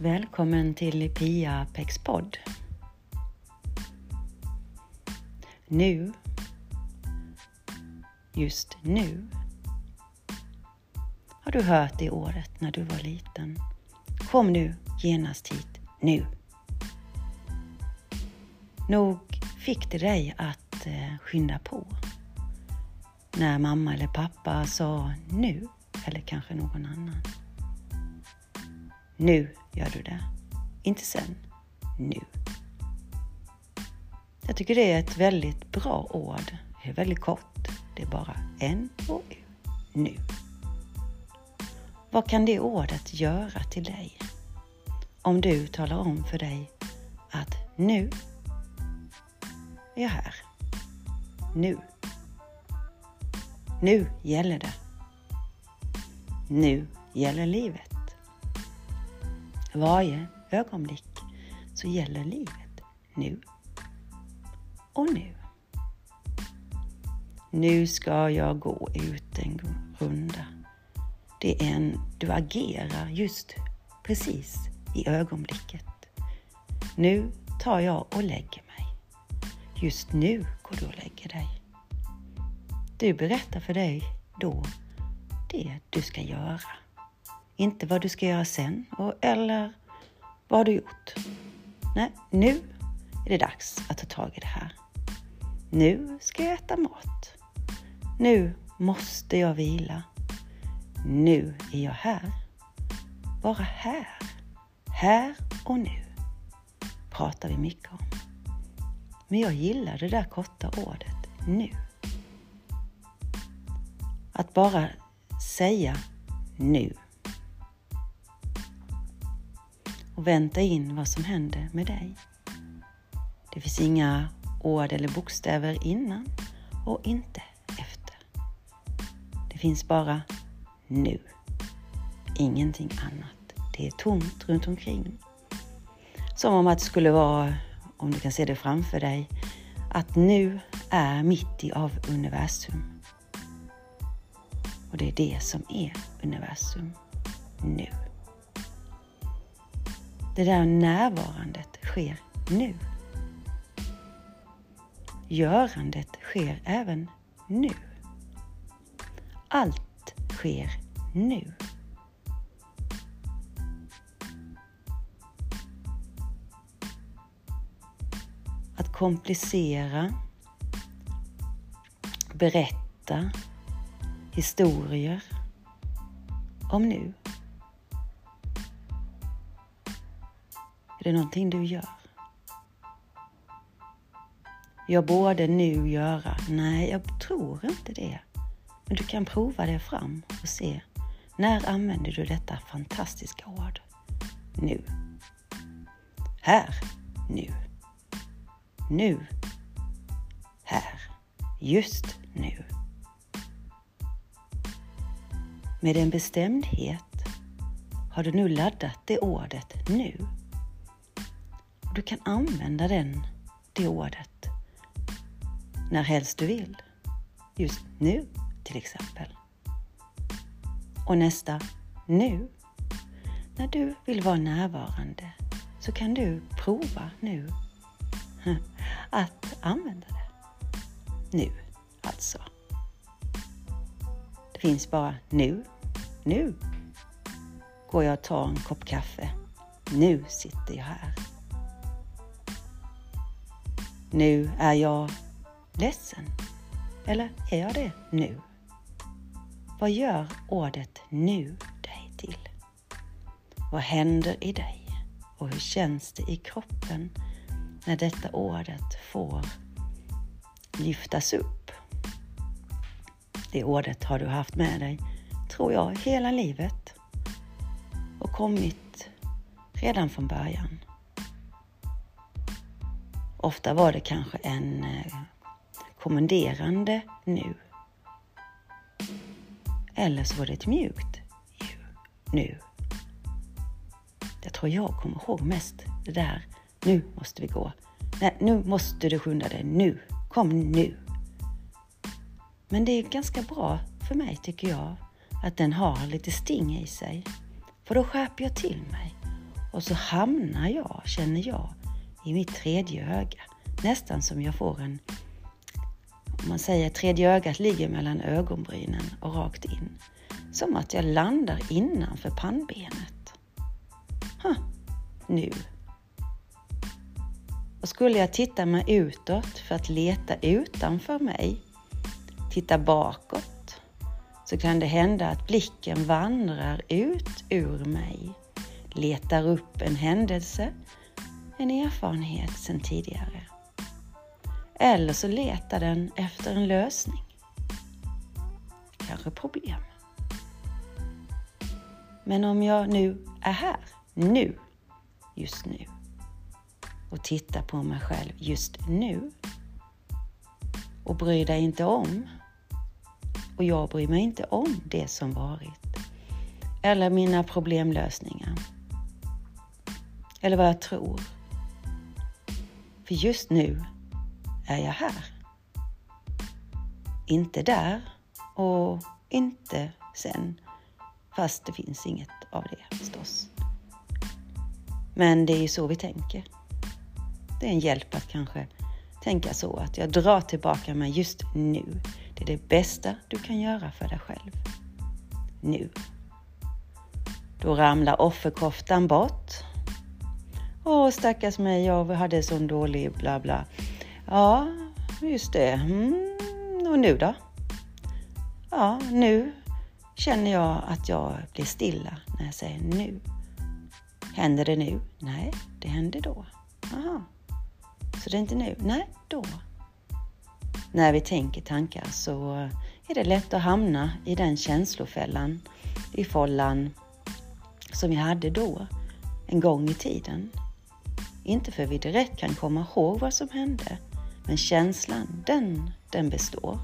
Välkommen till Pia Pex podd. Nu, just nu, har du hört det året när du var liten. Kom nu genast hit, nu. Nog fick det dig att eh, skynda på. När mamma eller pappa sa nu, eller kanske någon annan. Nu gör du det. Inte sen. Nu. Jag tycker det är ett väldigt bra ord. Det är väldigt kort. Det är bara en och u. Nu. Vad kan det ordet göra till dig? Om du talar om för dig att nu är jag här. Nu. Nu gäller det. Nu gäller livet. Varje ögonblick så gäller livet nu och nu. Nu ska jag gå ut en runda. Det är en, du agerar just precis i ögonblicket. Nu tar jag och lägger mig. Just nu går du och lägger dig. Du berättar för dig då det du ska göra. Inte vad du ska göra sen och, eller vad har du gjort. Nej, nu är det dags att ta tag i det här. Nu ska jag äta mat. Nu måste jag vila. Nu är jag här. Bara här. Här och nu pratar vi mycket om. Men jag gillar det där korta ordet nu. Att bara säga nu. Och vänta in vad som händer med dig. Det finns inga ord eller bokstäver innan och inte efter. Det finns bara nu. Ingenting annat. Det är tomt runt omkring. Som om att det skulle vara, om du kan se det framför dig, att nu är mitt i av universum. Och det är det som är universum nu. Det där närvarandet sker nu. Görandet sker även nu. Allt sker nu. Att komplicera, berätta historier om nu Är det någonting du gör? Jag borde nu göra? Nej, jag tror inte det. Men du kan prova det fram och se. När använder du detta fantastiska ord? Nu. Här. Nu. Nu. Här. Just nu. Med en bestämdhet har du nu laddat det ordet nu du kan använda den, det ordet när helst du vill. Just nu till exempel. Och nästa nu. När du vill vara närvarande så kan du prova nu att använda det. Nu, alltså. Det finns bara nu. Nu går jag och tar en kopp kaffe. Nu sitter jag här. Nu är jag ledsen. Eller är jag det nu? Vad gör ordet nu dig till? Vad händer i dig? Och hur känns det i kroppen när detta ordet får lyftas upp? Det ordet har du haft med dig, tror jag, hela livet och kommit redan från början. Ofta var det kanske en eh, kommenderande nu. Eller så var det ett mjukt nu. Jag tror jag kommer ihåg mest det där, nu måste vi gå. Nej, nu måste du skynda dig, nu, kom nu. Men det är ganska bra för mig tycker jag att den har lite sting i sig. För då skärper jag till mig Och så hamnar jag, känner jag, i mitt tredje öga. Nästan som jag får en... Om man säger tredje ögat ligger mellan ögonbrynen och rakt in. Som att jag landar innanför pannbenet. Huh, nu. Och skulle jag titta mig utåt för att leta utanför mig, titta bakåt, så kan det hända att blicken vandrar ut ur mig, letar upp en händelse, en erfarenhet sedan tidigare. Eller så letar den efter en lösning. Kanske problem. Men om jag nu är här, nu, just nu och tittar på mig själv just nu och bryr dig inte om och jag bryr mig inte om det som varit eller mina problemlösningar eller vad jag tror. För just nu är jag här. Inte där och inte sen. Fast det finns inget av det förstås. Men det är ju så vi tänker. Det är en hjälp att kanske tänka så att jag drar tillbaka mig just nu. Det är det bästa du kan göra för dig själv. Nu. Då ramlar offerkoftan bort. Åh, stackars mig, jag hade sån dålig bla bla. Ja, just det. Mm, och nu då? Ja, nu känner jag att jag blir stilla när jag säger nu. Händer det nu? Nej, det händer då. Aha. Så det är inte nu? Nej, då. När vi tänker tankar så är det lätt att hamna i den känslofällan, i follan som vi hade då, en gång i tiden. Inte för vi direkt kan komma ihåg vad som hände, men känslan, den, den består.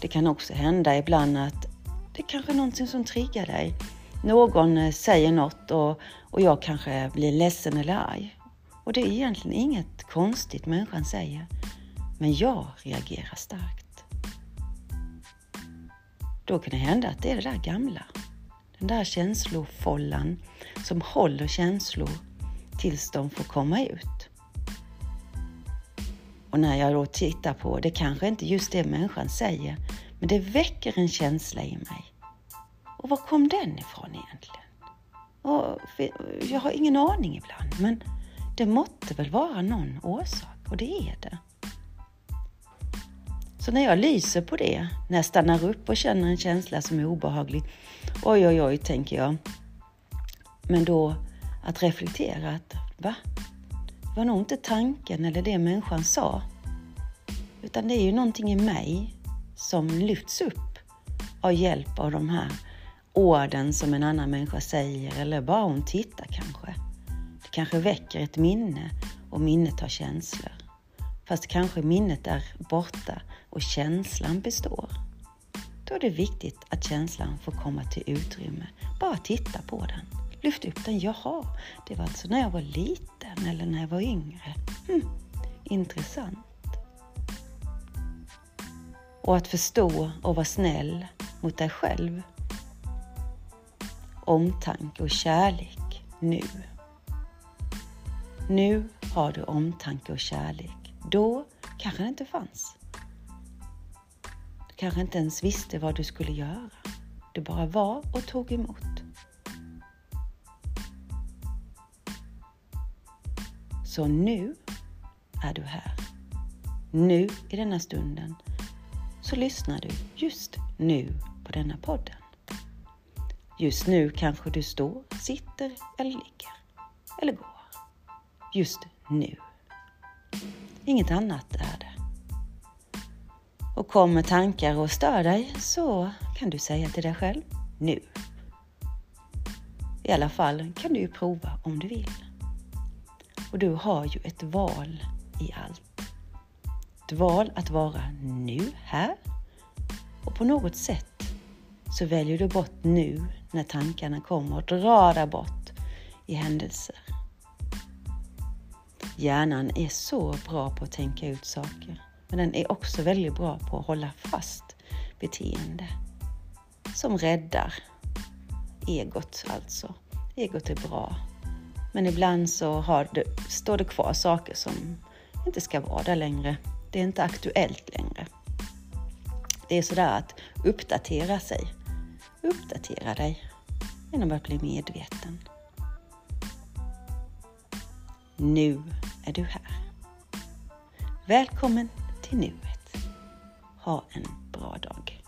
Det kan också hända ibland att det kanske är någonting som triggar dig. Någon eh, säger något och, och jag kanske blir ledsen eller arg. Och det är egentligen inget konstigt människan säger. Men jag reagerar starkt. Då kan det hända att det är det där gamla. Den där känslofållan som håller känslor tills de får komma ut. Och när jag då tittar på det kanske inte just det människan säger, men det väcker en känsla i mig. Och var kom den ifrån egentligen? Och jag har ingen aning ibland, men det måtte väl vara någon orsak och det är det. Så när jag lyser på det, när jag stannar upp och känner en känsla som är obehaglig, oj oj oj, tänker jag. Men då att reflektera att, va? Det var nog inte tanken eller det människan sa, utan det är ju någonting i mig som lyfts upp av hjälp av de här orden som en annan människa säger eller bara hon tittar kanske. Det kanske väcker ett minne och minnet har känslor. Fast kanske minnet är borta och känslan består. Då är det viktigt att känslan får komma till utrymme. Bara titta på den. Lyft upp den. Jaha, det var alltså när jag var liten eller när jag var yngre. Hm, intressant. Och att förstå och vara snäll mot dig själv omtanke och kärlek nu. Nu har du omtanke och kärlek. Då kanske det inte fanns. Kanske inte ens visste vad du skulle göra. Du bara var och tog emot. Så nu är du här. Nu i denna stunden så lyssnar du just nu på denna podden. Just nu kanske du står, sitter eller ligger. Eller går. Just nu. Inget annat är det. Och kommer tankar och stör dig så kan du säga till dig själv nu. I alla fall kan du ju prova om du vill. Och du har ju ett val i allt. Ett val att vara nu, här och på något sätt så väljer du bort nu när tankarna kommer och drar dig bort i händelser. Hjärnan är så bra på att tänka ut saker, men den är också väldigt bra på att hålla fast beteende som räddar egot alltså. Egot är bra. Men ibland så har det, står det kvar saker som inte ska vara där längre. Det är inte aktuellt längre. Det är sådär att uppdatera sig. Uppdatera dig genom att bli medveten. Nu är du här. Välkommen till nuet. Ha en bra dag.